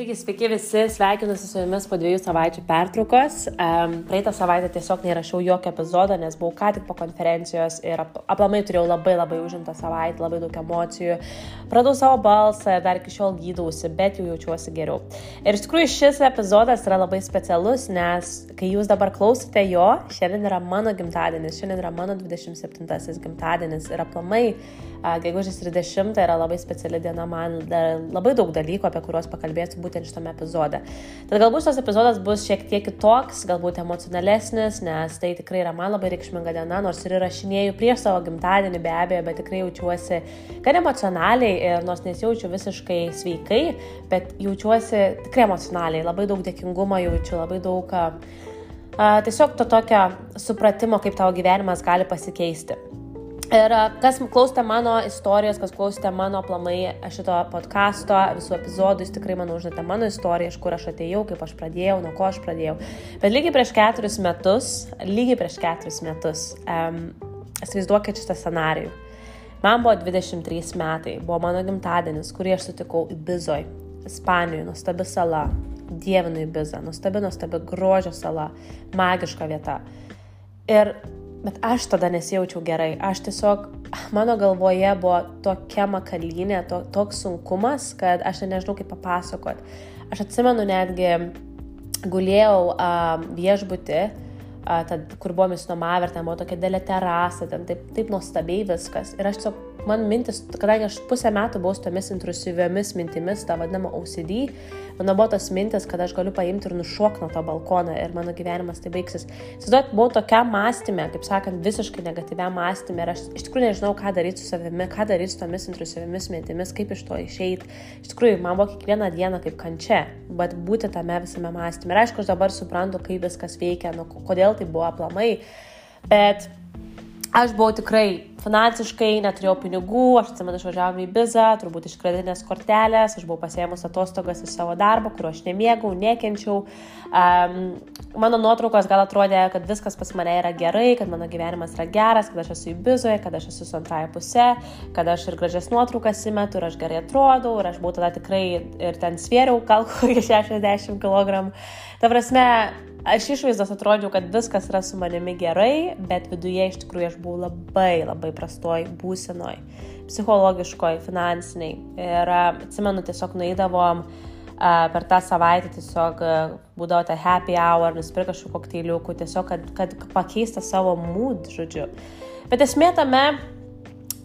Taigi, sveiki visi, sveikinuosi su jumis po dviejų savaičių pertraukos. Um, praeitą savaitę tiesiog neįrašiau jokio epizodo, nes buvau ką tik po konferencijos ir ap aplamai turėjau labai labai užimtą savaitę, labai daug emocijų. Pradau savo balsą, dar iki šiol gydausi, bet jau jaučiuosi geriau. Ir iš tikrųjų šis epizodas yra labai specialus, nes kai jūs dabar klausote jo, šiandien yra mano gimtadienis, šiandien yra mano 27-asis gimtadienis ir aplamai gegužės 30 yra labai speciali diena man, labai daug dalykų, apie kuriuos pakalbėsiu būtent šitame epizode. Tad galbūt šitas epizodas bus šiek tiek kitoks, galbūt emocionalesnis, nes tai tikrai yra man labai reikšminga diena, nors ir įrašinėjau prieš savo gimtadienį be abejo, bet tikrai jaučiuosi gan emocionaliai ir nors nesijaučiu visiškai sveikai, bet jaučiuosi tikrai emocionaliai, labai daug dėkingumo jaučiu, labai daug a, tiesiog to tokio supratimo, kaip tavo gyvenimas gali pasikeisti. Ir kas klausėte mano istorijos, kas klausėte mano aplamai šito podkasto, visų epizodų, jūs tikrai, manau, žinote mano istoriją, iš kur aš atėjau, kaip aš pradėjau, nuo ko aš pradėjau. Bet lygiai prieš keturis metus, lygiai prieš keturis metus, um, įsivaizduokit šitą scenarijų. Man buvo 23 metai, buvo mano gimtadienis, kurį aš sutikau Ibizoj, Ispanijoje, nuostabi sala, dievinu Ibizą, nuostabi, nuostabi grožio sala, magiška vieta. Ir Bet aš tada nesijaučiau gerai. Aš tiesiog, mano galvoje buvo tokia makalynė, to, toks sunkumas, kad aš nežinau kaip papasakot. Aš atsimenu netgi, gulėjau uh, viešbutį, uh, tad, kur buvome įsinomavę ten buvo tokia dėlė terasa, ten taip, taip nuostabiai viskas. Ir aš tiesiog, man mintis, kadangi aš pusę metų buvau su tomis intrusyviomis mintimis, tą vadinamą OCD, mano buvo tos mintis, kad aš galiu paimti ir nušokti nuo to balkono ir mano gyvenimas tai baigsis. Įsivaizduot, buvau tokia mąstymė, kaip sakant, visiškai negatyvia mąstymė ir aš iš tikrųjų nežinau, ką daryti su savimi, ką daryti su tomis intrusyviamis mintimis, kaip iš to išeiti. Iš tikrųjų, man buvo kiekviena diena kaip kančia, bet būti tame visame mąstymė. Ir aišku, aš dabar suprantu, kaip viskas veikia, nu, kodėl tai buvo aplamai. Bet aš buvau tikrai finansiškai, neturėjau pinigų, aš atsimenu, išvažiavome į bizą, turbūt iš kreditinės kortelės, aš buvau pasėmus atostogas į savo darbą, kurio aš nemėgau, nekenčiau. Um, mano nuotraukos gal atrodė, kad viskas pas mane yra gerai, kad mano gyvenimas yra geras, kad aš esu į bizoje, kad aš esu su antraja pusė, kad aš ir gražias nuotraukas įmetu ir aš gerai atrodau ir aš buvau tada tikrai ir ten svėriau gal kokį 60 kg. Ta prasme, Aš išvaizdos atrodžiau, kad viskas yra su manimi gerai, bet viduje iš tikrųjų aš buvau labai, labai prastoj būsenoj, psichologiškoj, finansiniai. Ir atsimenu, tiesiog nueidavom per tą savaitę tiesiog būdavo ta happy hour, nusipirka kažkokių kokteiliukų, tiesiog, kad, kad pakeista savo mood, žodžiu. Bet esmė tame,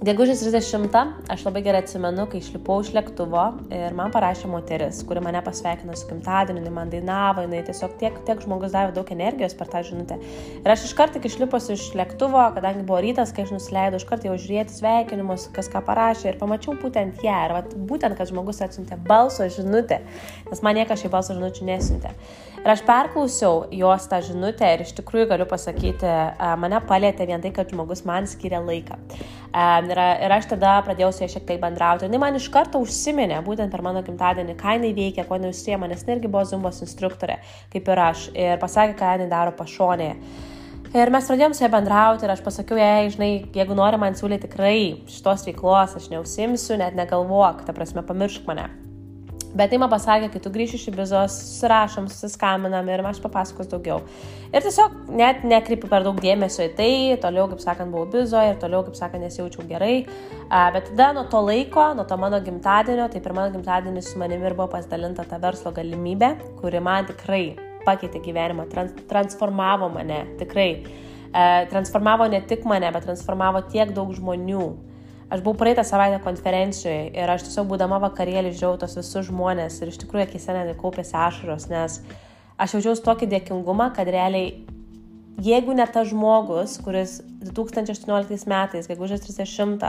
Gegužės 30 aš labai gerai atsimenu, kai išlipau iš lėktuvo ir man parašė moteris, kuri mane pasveikino su gimtadieniu, jinai man dainavo, jinai tiesiog tiek, tiek žmogus davė daug energijos per tą žinutę. Ir aš iš karto, kai išlipus iš lėktuvo, kadangi buvo rytas, kai aš nusileidau, iš karto jau žiūrėti sveikinimus, kas ką parašė ir pamačiau būtent ją. Ir vat, būtent, kad žmogus atsiuntė balso žinutę, nes man niekas šiai balso žinučių nesiuntė. Ir aš perklausiau jos tą žinutę ir iš tikrųjų galiu pasakyti, mane palėtė vien tai, kad žmogus man skiria laiką. Ir, aš tada pradėjau su ja šiek tiek bendrauti. Jis man iš karto užsiminė, būtent per mano gimtadienį, ką jinai veikia, ko neužsiema, nes irgi buvo zumbos instruktorė, kaip ir aš, ir pasakė, ką jinai daro pašonėje. Ir mes pradėjom su ja bendrauti ir aš pasakiau jai, žinai, jeigu nori man siūlyti tikrai šitos veiklos, aš neusimsiu, net negalvok, ta prasme, pamiršk mane. Bet tai man pasakė, kai tu grįši iš Ibizos, susirašom, susiskaminam ir aš papasakos daugiau. Ir tiesiog net nekreipiu per daug dėmesio į tai, toliau, kaip sakant, buvau Ibizoje ir toliau, kaip sakant, nesijaučiau gerai. Bet tada nuo to laiko, nuo to mano gimtadienio, tai per mano gimtadienį su manimi ir buvo pasidalinta ta verslo galimybė, kuri man tikrai pakeitė gyvenimą, trans transformavo mane, tikrai. Transformavo ne tik mane, bet transformavo tiek daug žmonių. Aš buvau praeitą savaitę konferencijoje ir aš tiesiog būdama vakarėlį žiūrėjau tos visus žmonės ir iš tikrųjų akise net kaupėsi ašaros, nes aš jaučiausi tokį dėkingumą, kad realiai, jeigu ne tas žmogus, kuris 2018 metais, gegužės 30,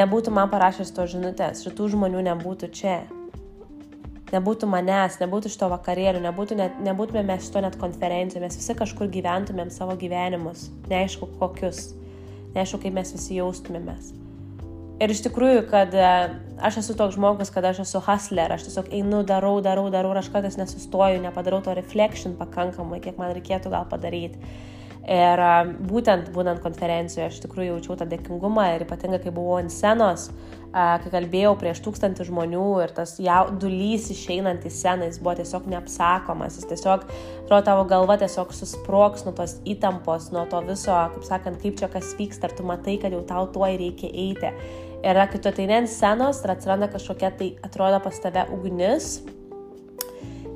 nebūtų man parašęs to žinutės, šitų žmonių nebūtų čia. Nebūtų manęs, nebūtų šito vakarėlių, nebūtų net, nebūtume mes šito net konferencijoje, mes visi kažkur gyventumėm savo gyvenimus, neaišku kokius, neaišku kaip mes visi jaustumėmės. Ir iš tikrųjų, kad e, aš esu toks žmogus, kad aš esu hustler, aš tiesiog einu, darau, darau, darau aš kartais nesustoju, nepadarau to reflection pakankamai, kiek man reikėtų gal padaryti. Ir e, būtent būnant konferencijoje aš tikrųjų jaučiau tą dėkingumą ir ypatingai kai buvau ant scenos, kai kalbėjau prieš tūkstantį žmonių ir tas jaudulys išeinant į sceną, jis buvo tiesiog neapsakomas, jis tiesiog, atrodo, tavo galva tiesiog susproks nuo tos įtampos, nuo to viso, kaip sakant, kaip čia kas vyksta, ar tu matai, kad jau tau tuo reikia eiti. Ir kai tu ateini ant scenos ir atsiranda kažkokia tai, atrodo pas tave ugnis.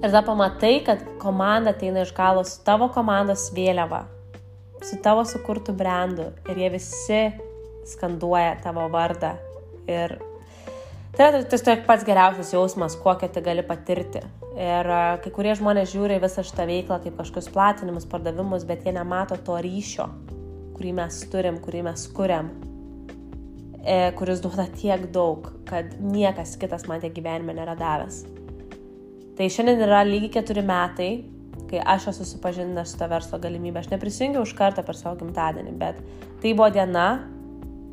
Ir tada pamatai, kad komanda ateina iš galo su tavo komandos vėliava, su tavo sukurtų brandų ir jie visi skanduoja tavo vardą Ir tai yra tiesiog pats geriausias jausmas, kokią tai gali patirti. Ir kai kurie žmonės žiūri visą šitą veiklą kaip kažkokius platinimus, pardavimus, bet jie nemato to ryšio, kurį mes turim, kurį mes kuriam, e, kuris duoda tiek daug, kad niekas kitas man tiek gyvenime nėra davęs. Tai šiandien yra lygiai keturi metai, kai aš esu supažindęs su tą verslo galimybę. Aš neprisijungiau už kartą per savo gimtadienį, bet tai buvo diena,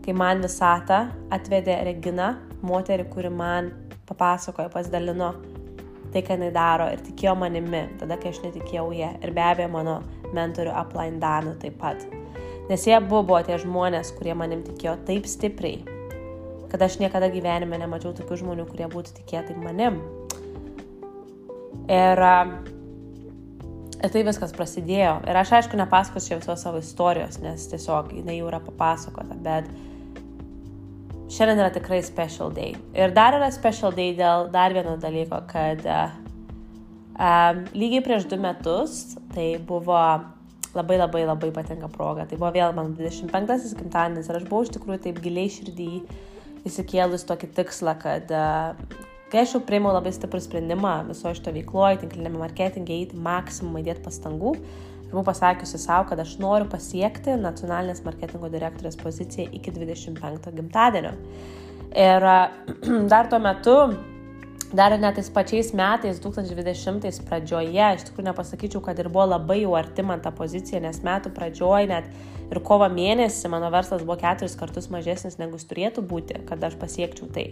kai man visatą atvedė Regina, moterį, kuri man papasakojo, pasidalino tai, ką jinai daro ir tikėjo manimi, tada, kai aš netikėjau jie. Ir be abejo mano mentorių Upline Danu taip pat. Nes jie buvo tie žmonės, kurie manim tikėjo taip stipriai, kad aš niekada gyvenime nemačiau tokių žmonių, kurie būtų tikėję taip manim. Ir Ir tai viskas prasidėjo. Ir aš aišku nepasakosiu visos savo istorijos, nes tiesiog jinai jau yra papasakota, bet šiandien yra tikrai special day. Ir dar yra special day dėl dar vieno dalyko, kad uh, um, lygiai prieš du metus tai buvo labai labai labai patinka proga. Tai buvo vėl mano 25-asis gimtadienis ir aš buvau iš tikrųjų taip giliai širdį įsikėlus tokį tikslą, kad uh, Kai aš jau priėmiau labai stiprų sprendimą viso šito veikloje, tinklinėme marketingė, įti maksimumą įdėti pastangų, ir buvau pasakiusi savo, kad aš noriu pasiekti nacionalinės marketingo direktorės poziciją iki 25 gimtadienio. Ir dar tuo metu dar net tais pačiais metais, 2020 pradžioje, iš tikrųjų nepasakyčiau, kad ir buvo labai jau arti man ta pozicija, nes metų pradžioje net ir kovo mėnesį mano verslas buvo keturis kartus mažesnis negu jis turėtų būti, kad aš pasiekčiau tai.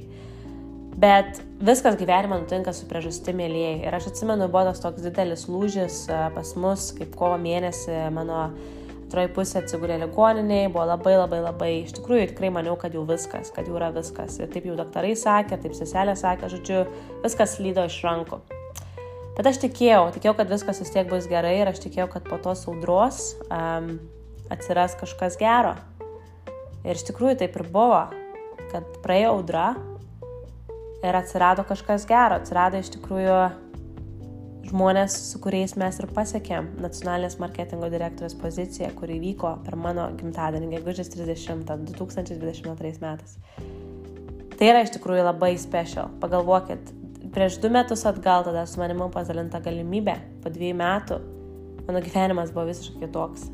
Bet viskas gyvenime nutinka su priežastimi, mėlyjei. Ir aš atsimenu, buvo tas toks didelis lūžis e, pas mus, kaip kovo mėnesį mano antroji pusė atsigulė ligoniniai, buvo labai labai labai, iš tikrųjų tikrai maniau, kad jau viskas, kad jau yra viskas. Ir taip jau daktarai sakė, taip seselė sakė, žodžiu, viskas lydo iš rankų. Bet aš tikėjau, tikėjau, kad viskas vis tiek bus gerai ir aš tikėjau, kad po tos audros um, atsiras kažkas gero. Ir iš tikrųjų taip ir buvo, kad praėjo audra, ir atsirado kažkas gero, atsirado iš tikrųjų žmonės, su kuriais mes ir pasiekėm nacionalinės marketingo direktorės poziciją, kuri vyko per mano gimtadienį, gegužės 30, 2022 metais. Tai yra iš tikrųjų labai special. Pagalvokit, prieš du metus atgal tada su manimi pasidalinta galimybė, po dviejų metų mano gyvenimas buvo visiškai kitoks.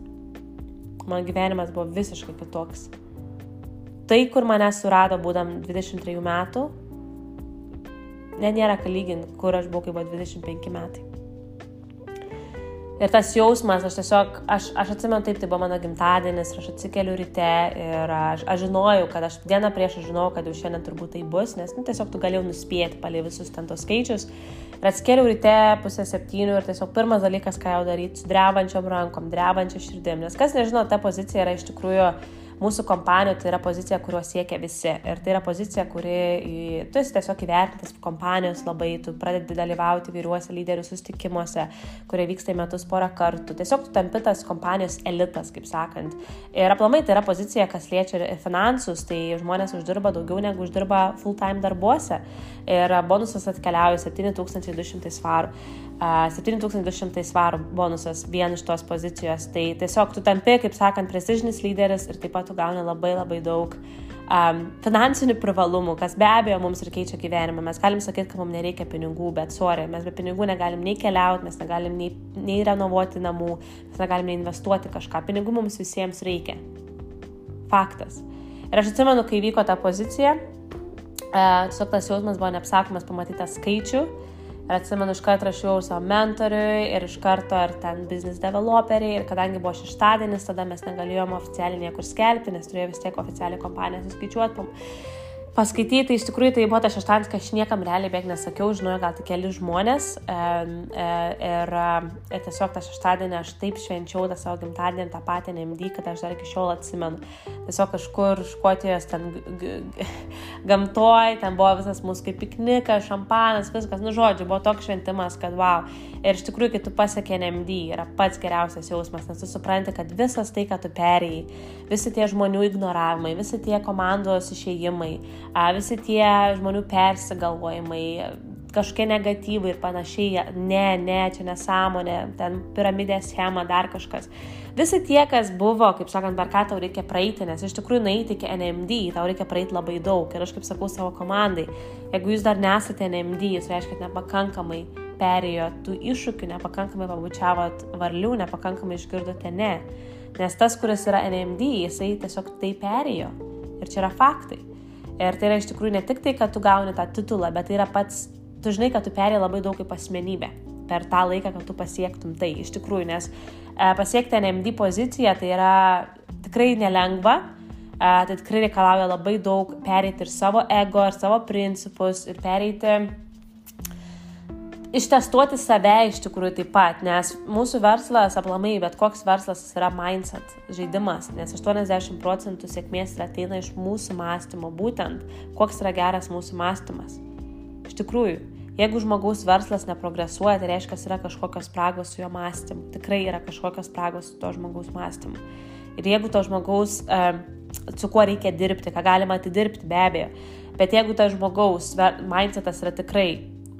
Mano gyvenimas buvo visiškai kitoks. Tai, kur mane surado būdam 23 metų, net nėra ką lyginti, kur aš buvau, kai buvo 25 metai. Ir tas jausmas, aš tiesiog, aš, aš atsimenu taip, tai buvo mano gimtadienis, aš atsikeliu ryte ir aš, aš žinojau, kad aš dieną prieš aš žinojau, kad jau šiandien turbūt tai bus, nes nu, tiesiog tu galėjau nuspėti palei visus ten tos skaičius. Ir atsikeliu ryte pusę septynių ir tiesiog pirmas dalykas, ką jau daryti, su drebančiom rankom, drebančia širdim. Nes kas nežino, ta pozicija yra iš tikrųjų mūsų kompanijų tai yra pozicija, kurio siekia visi. Ir tai yra pozicija, kuri, tu esi tiesiog įvertintas kompanijos labai, tu pradedi dalyvauti vyriuose lyderių sustikimuose, kurie vyksta į metus porą kartų. Tiesiog tu tampi tas kompanijos elitas, kaip sakant. Ir aplamai tai yra pozicija, kas liečia ir finansus, tai žmonės uždirba daugiau negu uždirba full-time darbuose. Ir bonusas atkeliauja 7200 svarų. 7200 svarų bonusas vien iš tos pozicijos. Tai tiesiog tu tampi, kaip sakant, prestižinis lyderis ir taip pat tu gauni labai labai daug um, finansinių privalumų, kas be abejo mums ir keičia gyvenimą. Mes galim sakyti, kad mums nereikia pinigų, bet sorry, mes be pinigų negalim nei keliauti, mes negalim nei, nei renovuoti namų, mes negalim nei investuoti kažką. Pinigų mums visiems reikia. Faktas. Ir aš atsimenu, kai vyko ta pozicija, uh, tiesiog tas jausmas buvo neapsakomas pamatyti tą skaičių Ir atsimenu, iš karto rašiau savo mentoriui ir iš karto ar ten business developeriai. Ir kadangi buvo šeštadienis, tada mes negalėjom oficialiai niekur skelbti, nes turėjo vis tiek oficialiai kompaniją suskaičiuoti. paskaityti, iš tikrųjų tai buvo tas šeštadienis, kai aš niekam realiai beveik nesakiau, žinojau gal tik keli žmonės e, e, ir, ir tiesiog tą šeštadienį aš taip švenčiau tą savo gimtadienį, tą patį NMD, kad aš dar iki šiol atsimenu. Tiesiog kažkur škotijos ten gamtoj, ten buvo visas mūsų kaip piknikas, šampanas, viskas, nu žodžiu, buvo toks šventimas, kad wow. Ir iš tikrųjų, kai tu pasiekė NMD, yra pats geriausias jausmas, nes tu supranti, kad visas tai, ką tu perėjai, visi tie žmonių ignoravimai, visi tie komandos išėjimai, visi tie žmonių persigalvojimai, kažkokie negatyvai ir panašiai, ne, ne, čia nesąmonė, ten piramidės schema, dar kažkas. Visi tie, kas buvo, kaip sakant, per ką tau reikia praeiti, nes iš tikrųjų nueiti iki NMD, tau reikia praeiti labai daug. Ir aš kaip sakau savo komandai, jeigu jūs dar nesate NMD, jūs reiškia, nepakankamai perėjo tų iššūkių, nepakankamai pabučiavot varlių, nepakankamai išgirdote ne. Nes tas, kuris yra NMD, jisai tiesiog tai perėjo. Ir čia yra faktai. Ir tai yra iš tikrųjų ne tik tai, kad tu gauni tą titulą, bet tai yra pats, tu žinai, kad tu perėjai labai daug kaip asmenybė per tą laiką, kad tu pasiektum tai. Iš tikrųjų, nes e, pasiekti NMD poziciją tai yra tikrai nelengva, e, tai tikrai reikalauja labai daug pereiti ir savo ego, ir savo principus, ir pereiti ištestuoti save iš tikrųjų taip pat, nes mūsų verslas, aplamai, bet koks verslas yra mindset, žaidimas, nes 80 procentų sėkmės ateina iš mūsų mąstymo, būtent koks yra geras mūsų mąstymas. Iš tikrųjų, jeigu žmogaus verslas neprogresuoja, tai reiškia, yra kažkokios spragos su jo mąstymu, tikrai yra kažkokios spragos su to žmogaus mąstymu. Ir jeigu to žmogaus, su kuo reikia dirbti, ką galima atidirbti, be abejo, bet jeigu tas žmogaus mindsetas yra tikrai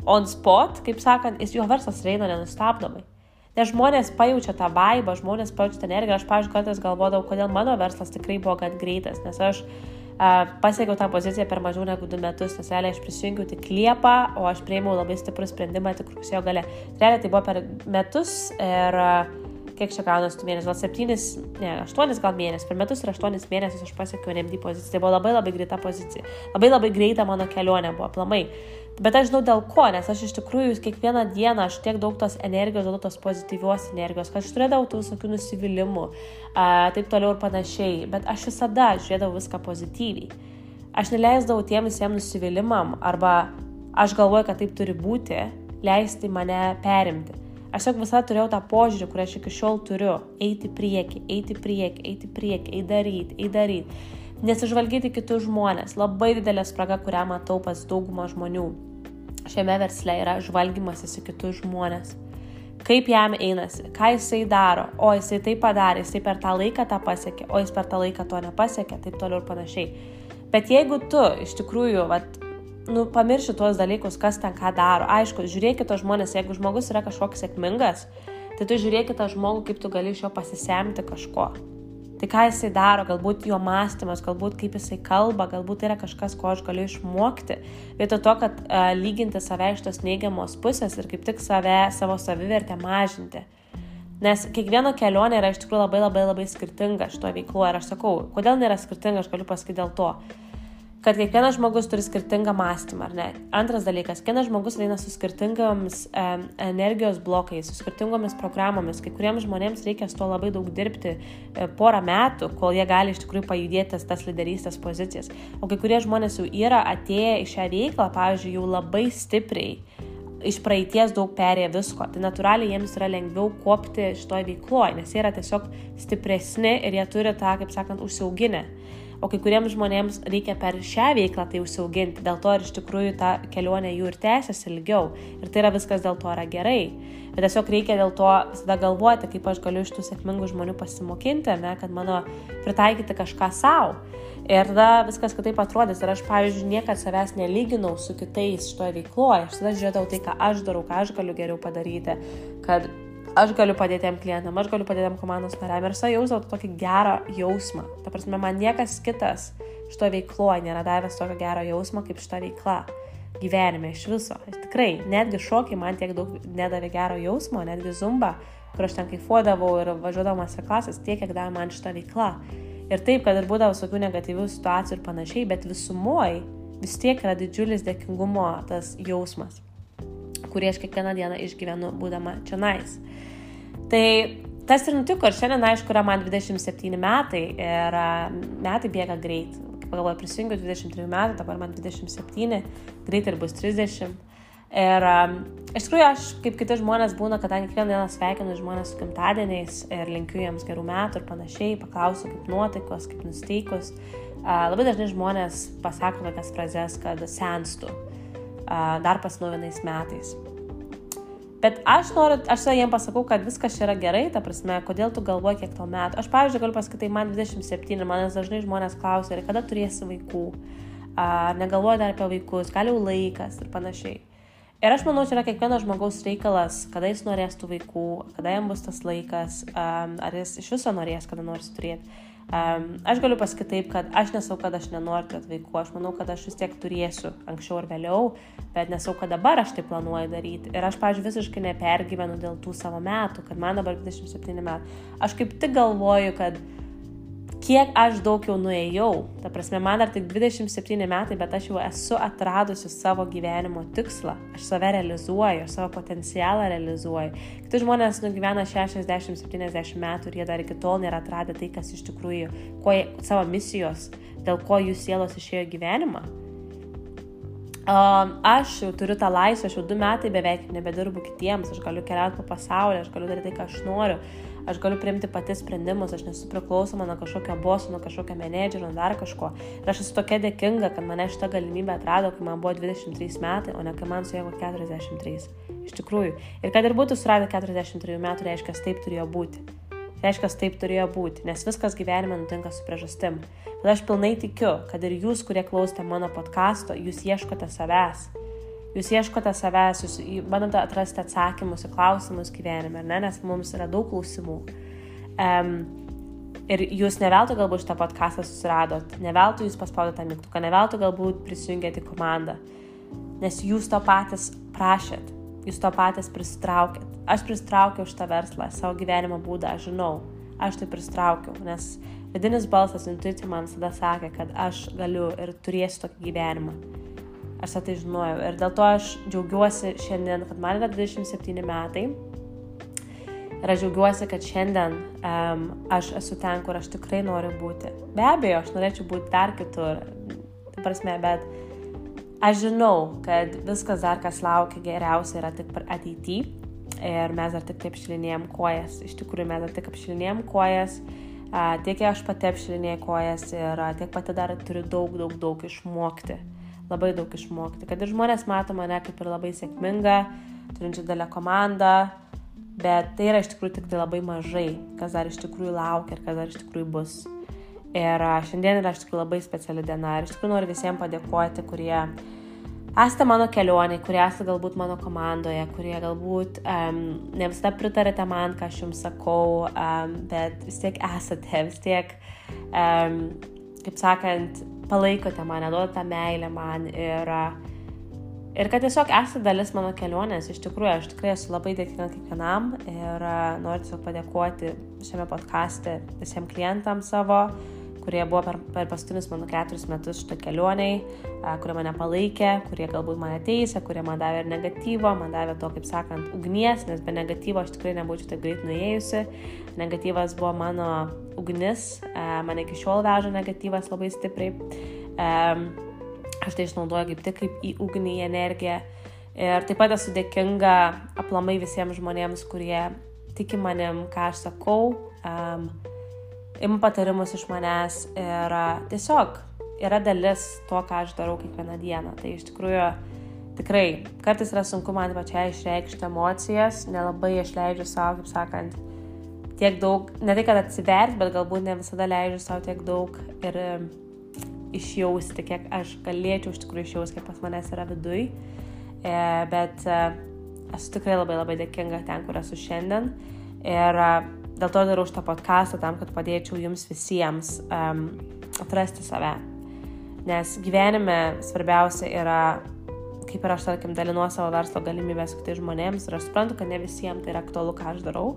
on spot, kaip sakant, jis jo verslas eina nenustabdomai. Nes žmonės pajaučia tą vaibą, žmonės pajaučia tą energiją. Aš, pavyzdžiui, kartais galvodavau, kodėl mano verslas tikrai buvo gan greitas, nes aš uh, pasiekiau tą poziciją per mažiau negu du metus, nes realiai aš prisijungiau tik Liepą, o aš prieimiau labai stiprų sprendimą tik rugsėjo gale. Realiai tai buvo per metus ir uh, kiek čia gaunasi tų mėnesių, gal septynis, ne, aštuonis gal mėnesius, per metus ir aštuonis mėnesius aš pasiekiau NMD poziciją. Tai buvo labai labai greita pozicija. Labai labai greita mano kelionė buvo, plamai. Bet aš žinau dėl ko, nes aš iš tikrųjų kiekvieną dieną aš tiek daug tos energijos, daug tos pozityvios energijos, kad aš turėdavau tų visokių nusivylimų, a, taip toliau ir panašiai, bet aš visada žiūrėdavau viską pozityviai. Aš neleisdavau tiem visiems nusivylimam arba aš galvoju, kad taip turi būti, leisti mane perimti. Aš tiesiog visada turėjau tą požiūrį, kurį aš iki šiol turiu - eiti prieki, eiti prieki, eiti prieki, eiti daryti, eiti daryti nesižvalgyti kitus žmonės. Labai didelė spraga, kurią matau pas daugumą žmonių šiame versle yra žvalgymasis į kitus žmonės. Kaip jam einasi, ką jisai daro, o jisai tai padarė, jisai per tą laiką tą pasiekė, o jis per tą laiką to nepasiekė, taip toliau ir panašiai. Bet jeigu tu iš tikrųjų, vat, nu, pamirši tuos dalykus, kas ten ką daro, aišku, žiūrėkit tos žmonės, jeigu žmogus yra kažkoks sėkmingas, tai tu žiūrėkit tą žmogų, kaip tu gali iš jo pasisemti kažko. Tai ką jisai daro, galbūt jo mąstymas, galbūt kaip jisai kalba, galbūt tai yra kažkas, ko aš galiu išmokti. Vietoj to, kad uh, lyginti save iš tos neigiamos pusės ir kaip tik save, savo savivertę mažinti. Nes kiekviena kelionė yra iš tikrųjų labai labai labai skirtinga šito veiklo ir aš sakau, kodėl nėra skirtinga, aš galiu pasakyti dėl to kad kiekvienas žmogus turi skirtingą mąstymą, ar ne? Antras dalykas, kiekvienas žmogus eina su skirtingomis e, energijos blokais, su skirtingomis programomis. Kai kuriems žmonėms reikia su to labai daug dirbti e, porą metų, kol jie gali iš tikrųjų pajudėti tas lyderystės pozicijas. O kai kurie žmonės jau yra atėję į šią veiklą, pavyzdžiui, jau labai stipriai iš praeities daug perėję visko. Tai natūraliai jiems yra lengviau kopti šitoje veikloje, nes jie yra tiesiog stipresni ir jie turi tą, kaip sakant, užsiauginę o kai kuriems žmonėms reikia per šią veiklą tai užsiauginti, dėl to ir iš tikrųjų ta kelionė jų ir tęsiasi ilgiau. Ir tai yra viskas dėl to yra gerai. Bet tiesiog reikia dėl to visada galvoti, kaip aš galiu iš tų sėkmingų žmonių pasimokinti, ne, kad mano pritaikyti kažką savo. Ir tada viskas kitaip atrodys. Ir aš, pavyzdžiui, niekada savęs nelyginau su kitais šitoje veikloje. Aš tada žiūrėjau tai, ką aš darau, ką aš galiu geriau padaryti, kad aš galiu padėti tiem klientam, aš galiu padėti tiem komandos nariam ir aš jausdavau tokį gerą jausmą. Ta prasme, man niekas kitas šito veikloje nėra davęs tokio gero jausmo kaip šita veikla gyvenime iš viso. Ir tikrai, netgi šokiai man tiek daug nedavė gero jausmo, netgi zumba, kur aš ten kaifuodavau ir važiuodamas į klasės, tiek, kiek davė man šita veikla. Ir taip, kad ir būdavo visokių negatyvių situacijų ir panašiai, bet visumoji vis tiek yra didžiulis dėkingumo tas jausmas, kurį aš kiekvieną dieną išgyvenu būdama čia nais. Tai tas ir nutiko ir šiandien, aišku, yra man 27 metai ir metai bėga greit. pagalvoju, prisijungiu 23 metų, dabar man 27, greitai ir bus 30. Ir um, iš tikrųjų aš, kaip kiti žmonės būna, kadangi kiekvieną dieną sveikinu žmonės su gimtadieniais ir linkiu jiems gerų metų ir panašiai, paklausiu kaip nuotaikos, kaip nusteikus. Uh, labai dažnai žmonės pasako tokias frazes, kad senstu uh, dar pasinaujinais metais. Bet aš noriu, aš jiems pasakau, kad viskas čia yra gerai, ta prasme, kodėl tu galvoji, kiek tau metų. Aš, pavyzdžiui, galiu pasakyti, tai man 27 ir manęs dažnai žmonės klausia, kada turėsi vaikų, ar negalvoji dar apie vaikus, gal jau laikas ir panašiai. Ir aš manau, čia yra kiekvieno žmogaus reikalas, kada jis norės tų vaikų, kada jam bus tas laikas, ar jis iš viso norės kada nors turėti. Um, aš galiu pasakyti taip, kad aš nesau, kad aš nenoriu turėti vaikų, aš manau, kad aš vis tiek turėsiu anksčiau ar vėliau, bet nesau, kad dabar aš tai planuoju daryti. Ir aš, pažiūrėjau, visiškai nepergyvenu dėl tų savo metų, kad man dabar 27 metų. Aš kaip tik galvoju, kad kiek aš daug jau nuėjau. Ta prasme, man dar tik 27 metai, bet aš jau esu atradusi savo gyvenimo tikslą. Aš save realizuoju, aš savo potencialą realizuoju. Kiti žmonės nugyvena 60-70 metų ir jie dar iki tol nėra atradę tai, kas iš tikrųjų, jie, savo misijos, dėl ko jų sielos išėjo gyvenimą. Um, aš jau turiu tą laisvę, aš jau du metai beveik nebedirbu kitiems, aš galiu keliauti po pasaulį, aš galiu daryti tai, ką aš noriu aš galiu priimti pati sprendimus, aš nesu priklausoma nuo kažkokio boso, nuo kažkokio menedžerio, nuo dar kažko. Ir aš esu tokia dėkinga, kad mane šitą galimybę atrado, kai man buvo 23 metai, o ne kai man suėjo 43. Iš tikrųjų. Ir kad ir būtų suradę 43 metų, reiškia, taip turėjo būti. Reiškia, taip turėjo būti, nes viskas gyvenime nutinka su priežastim. Bet aš pilnai tikiu, kad ir jūs, kurie klausote mano podkasto, jūs ieškote savęs jūs ieškote savęs, jūs bandote atrasti atsakymus į klausimus gyvenime, ne? nes mums yra daug klausimų. Um, ir jūs ne veltui galbūt šitą podcastą susiradot, ne veltui jūs paspaudėte mygtuką, ne veltui galbūt prisijungėte į komandą, nes jūs to patys prašėt, jūs to patys pristraukėt. Aš pristraukiau šitą verslą, savo gyvenimo būdą, aš žinau, aš tai pristraukiau, nes vidinis balsas, intuicija man visada sakė, kad aš galiu ir turėsiu tokį gyvenimą. Aš tai žinojau. Ir dėl to aš džiaugiuosi šiandien, kad man yra 27 metai. Ir aš džiaugiuosi, kad šiandien um, aš esu ten, kur aš tikrai noriu būti. Be abejo, aš norėčiau būti dar kitur. Prasme, bet aš žinau, kad viskas dar, kas laukia geriausia, yra tik ateityje. Ir mes dar tik taip šilinėjom kojas. Iš tikrųjų, mes dar tik apšilinėjom kojas. Tiek aš pati apšilinėjau kojas ir tiek pati dar turiu daug, daug, daug išmokti labai daug išmokti. Kad ir žmonės mato mane kaip ir labai sėkmingą, turinčią didelę komandą, bet tai yra iš tikrųjų tik tai labai mažai, kas dar iš tikrųjų laukia ir kas dar iš tikrųjų bus. Ir šiandien yra iš tikrųjų labai speciali diena ir iš tikrųjų noriu visiems padėkoti, kurie esate mano kelioniai, kurie esate galbūt mano komandoje, kurie galbūt um, ne visada pritarėte man, ką aš jums sakau, um, bet vis tiek esate, vis tiek, um, kaip sakant, palaikote mane, duodate meilę man ir, ir kad tiesiog esate dalis mano kelionės. Iš tikrųjų, aš tikrai esu labai dėkinga kiekvienam ir noriu tiesiog padėkoti šiame podkastė visiems klientams savo, kurie buvo per, per paskutinius mano keturis metus šitą kelioniai, kurie mane palaikė, kurie galbūt mane teisė, kurie man davė ir negatyvo, man davė to, kaip sakant, ugnies, nes be negatyvo aš tikrai nebūčiau taip greit nuėjusi. Negatyvas buvo mano ugnis, mane iki šiol veža negatyvas labai stipriai. Aš tai išnaudoju kaip tik kaip į ugnį, į energiją. Ir taip pat esu dėkinga aplamai visiems žmonėms, kurie tiki manim, ką aš sakau, um, ima patarimus iš manęs ir uh, tiesiog yra dalis to, ką aš darau kiekvieną dieną. Tai iš tikrųjų tikrai kartais yra sunku man pačiai išreikšti emocijas, nelabai išleidžiu savo, kaip sakant, tiek daug, ne tai kad atsivert, bet galbūt ne visada leidžiu savo tiek daug ir išjausti, kiek aš galėčiau iš tikrųjų išjausti, kiek pas manęs yra viduj. E, bet e, esu tikrai labai labai dėkinga ten, kur esu šiandien. Ir e, dėl to darau šitą podcastą tam, kad padėčiau jums visiems um, atrasti save. Nes gyvenime svarbiausia yra, kaip ir aš, tarkim, dalinuoju savo verslo galimybės kitai žmonėms ir aš suprantu, kad ne visiems tai yra aktualu, ką aš darau.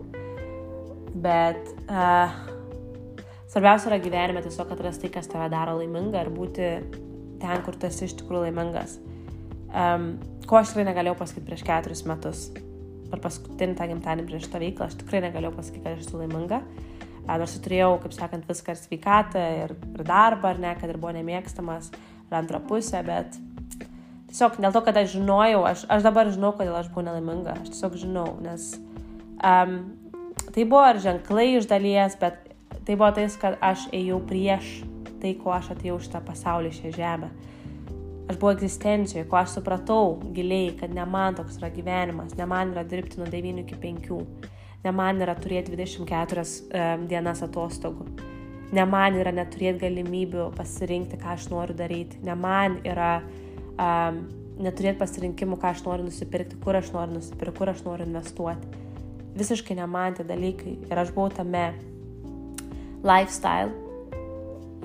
Bet uh, svarbiausia yra gyvenime tiesiog atrasti tai, kas tave daro laimingą ir būti ten, kur tu esi iš tikrųjų laimingas. Um, ko aš tikrai negalėjau pasakyti prieš keturis metus. Per paskutinį tą gimtadienį prieš tą veiklą aš tikrai negalėjau pasakyti, kad aš esu laiminga. Nors turėjau, kaip sakant, viską ir sveikatą, ir, ir darbą, ar ne, kad ir buvo nemėgstamas, ir antrą pusę, bet tiesiog dėl to, kad aš žinojau, aš, aš dabar žinau, kodėl aš buvau nelaiminga, aš tiesiog žinau, nes um, tai buvo ir ženklai iš dalies, bet tai buvo tais, kad aš ėjau prieš tai, ko aš atėjau šitą pasaulį, šią žemę. Aš buvau egzistencijoje, ko aš supratau giliai, kad ne man toks yra gyvenimas, ne man yra dirbti nuo 9 iki 5, ne man yra turėti 24 um, dienas atostogų, ne man yra neturėti galimybių pasirinkti, ką aš noriu daryti, ne man yra um, neturėti pasirinkimų, ką aš noriu nusipirkti, kur aš noriu nusipirkti, kur aš noriu investuoti. Visiškai ne man tie dalykai. Ir aš buvau tame lifestyle.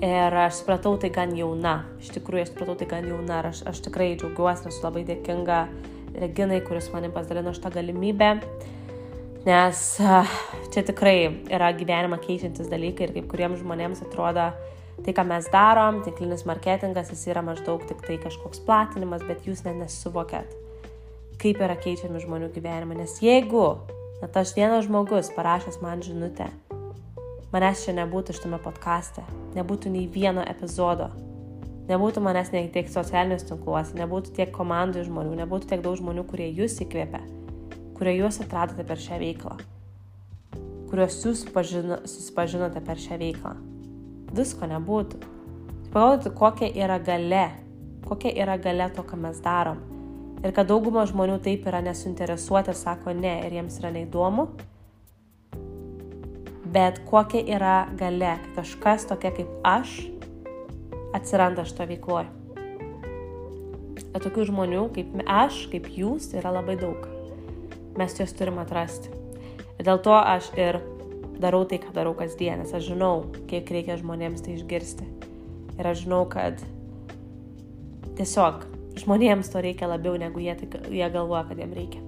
Ir aš supratau tai gan jauna. Iš tikrųjų, aš supratau tai gan jauna. Ir aš, aš tikrai džiaugiuosi, esu labai dėkinga Reginai, kuris manim pasidalino šitą galimybę. Nes čia tikrai yra gyvenimą keičiantis dalykai ir kaip kuriems žmonėms atrodo, tai, ką mes darom, tinklinis marketingas, jis yra maždaug tik tai kažkoks platinimas, bet jūs net nesuvokėt, kaip yra keičiami žmonių gyvenimai. Nes jeigu, na, tas vienas žmogus parašęs man žinutę, manęs čia nebūtų šitame podkaste, nebūtų nei vieno epizodo, nebūtų manęs nei tiek socialiniuose tinkluose, nebūtų tiek komandų žmonių, nebūtų tiek daug žmonių, kurie jūs įkvėpia, kurie jūs atradote per šią veiklą, kuriuos jūs susipažinote per šią veiklą visko nebūtų. Pagalvoti, kokia yra gale, kokia yra gale to, ką mes darom. Ir kad dauguma žmonių taip yra nesuinteresuoti ir sako ne ir jiems yra neįdomu. Bet kokia yra gale, kai kažkas tokia kaip aš atsiranda šito veikloje. Ir tokių žmonių kaip aš, kaip jūs yra labai daug. Mes juos turim atrasti. Ir dėl to aš ir darau tai, ką darau kasdien, nes aš žinau, kiek reikia žmonėms tai išgirsti. Ir aš žinau, kad tiesiog žmonėms to reikia labiau, negu jie, tai, jie galvoja, kad jiems reikia.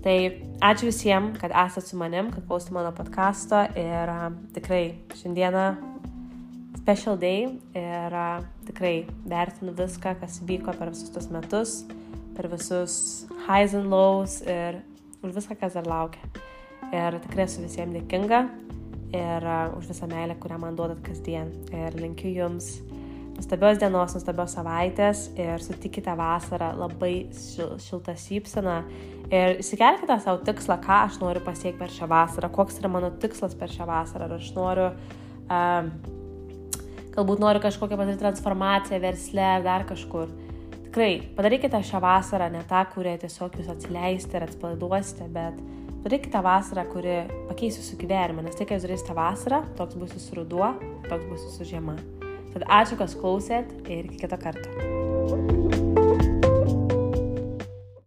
Tai ačiū visiems, kad esate su manim, kad klausėte mano podcast'o ir uh, tikrai šiandieną special day ir uh, tikrai vertinu viską, kas vyko per visus tos metus, per visus highs and lows ir už viską, kas dar laukia. Ir tikrai esu visiems dėkinga ir uh, už visą meilę, kurią man duodat kasdien. Ir linkiu jums nuostabios dienos, nuostabios savaitės ir sutikite vasarą labai šil, šiltą šypseną ir įsikelkite savo tikslą, ką aš noriu pasiekti per šią vasarą, koks yra mano tikslas per šią vasarą. Ar aš noriu, um, galbūt noriu kažkokią padaryti transformaciją versle ar dar kažkur. Tikrai padarykite šią vasarą ne tą, kurią tiesiog jūs atsileisite ir atspalduosite, bet Darykite vasarą, kuri pakeis jūsų gyvenimą, nes tai, ką jūs darysite vasarą, toks bus jūsų ruduo, toks bus jūsų žiema. Tad ačiū, kas klausėt ir iki kito karto.